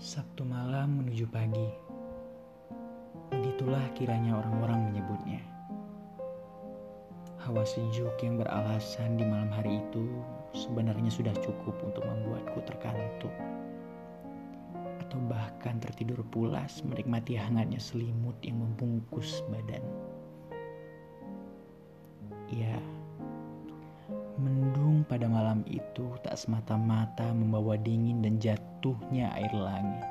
tujuh pagi. Begitulah kiranya orang-orang menyebutnya. Hawa sejuk yang beralasan di malam hari itu sebenarnya sudah cukup untuk membuatku terkantuk. Atau bahkan tertidur pulas menikmati hangatnya selimut yang membungkus badan. Pada malam itu tak semata-mata membawa dingin dan jatuhnya air langit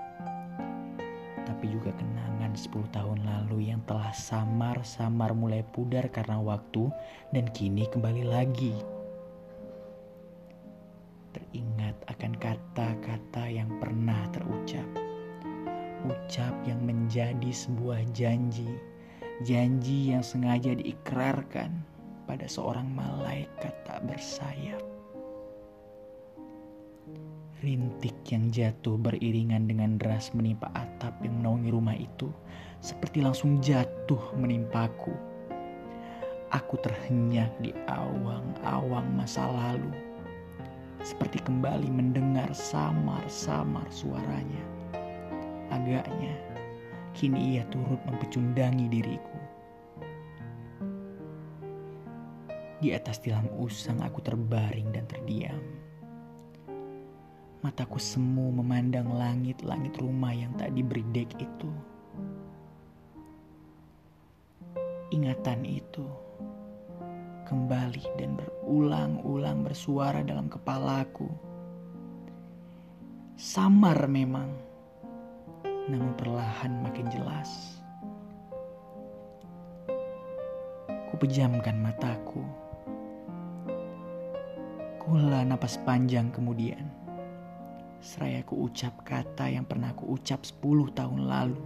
tapi juga kenangan 10 tahun lalu yang telah samar-samar mulai pudar karena waktu dan kini kembali lagi. Teringat akan kata-kata yang pernah terucap. Ucap yang menjadi sebuah janji. Janji yang sengaja diikrarkan pada seorang malaikat tak bersayap. Rintik yang jatuh beriringan dengan deras menimpa atap yang menaungi rumah itu seperti langsung jatuh menimpaku. Aku terhenyak di awang-awang masa lalu. Seperti kembali mendengar samar-samar suaranya. Agaknya, kini ia turut mempecundangi diriku. Di atas tilam usang aku terbaring dan terdiam Mataku semu memandang langit-langit rumah yang tak diberi dek itu. Ingatan itu kembali dan berulang-ulang bersuara dalam kepalaku. Samar memang, namun perlahan makin jelas. Ku pejamkan mataku. Kula napas panjang kemudian seraya ku ucap kata yang pernah ku ucap 10 tahun lalu.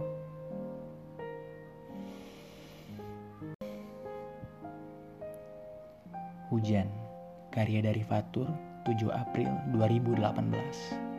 Hujan, karya dari Fatur, 7 April 2018.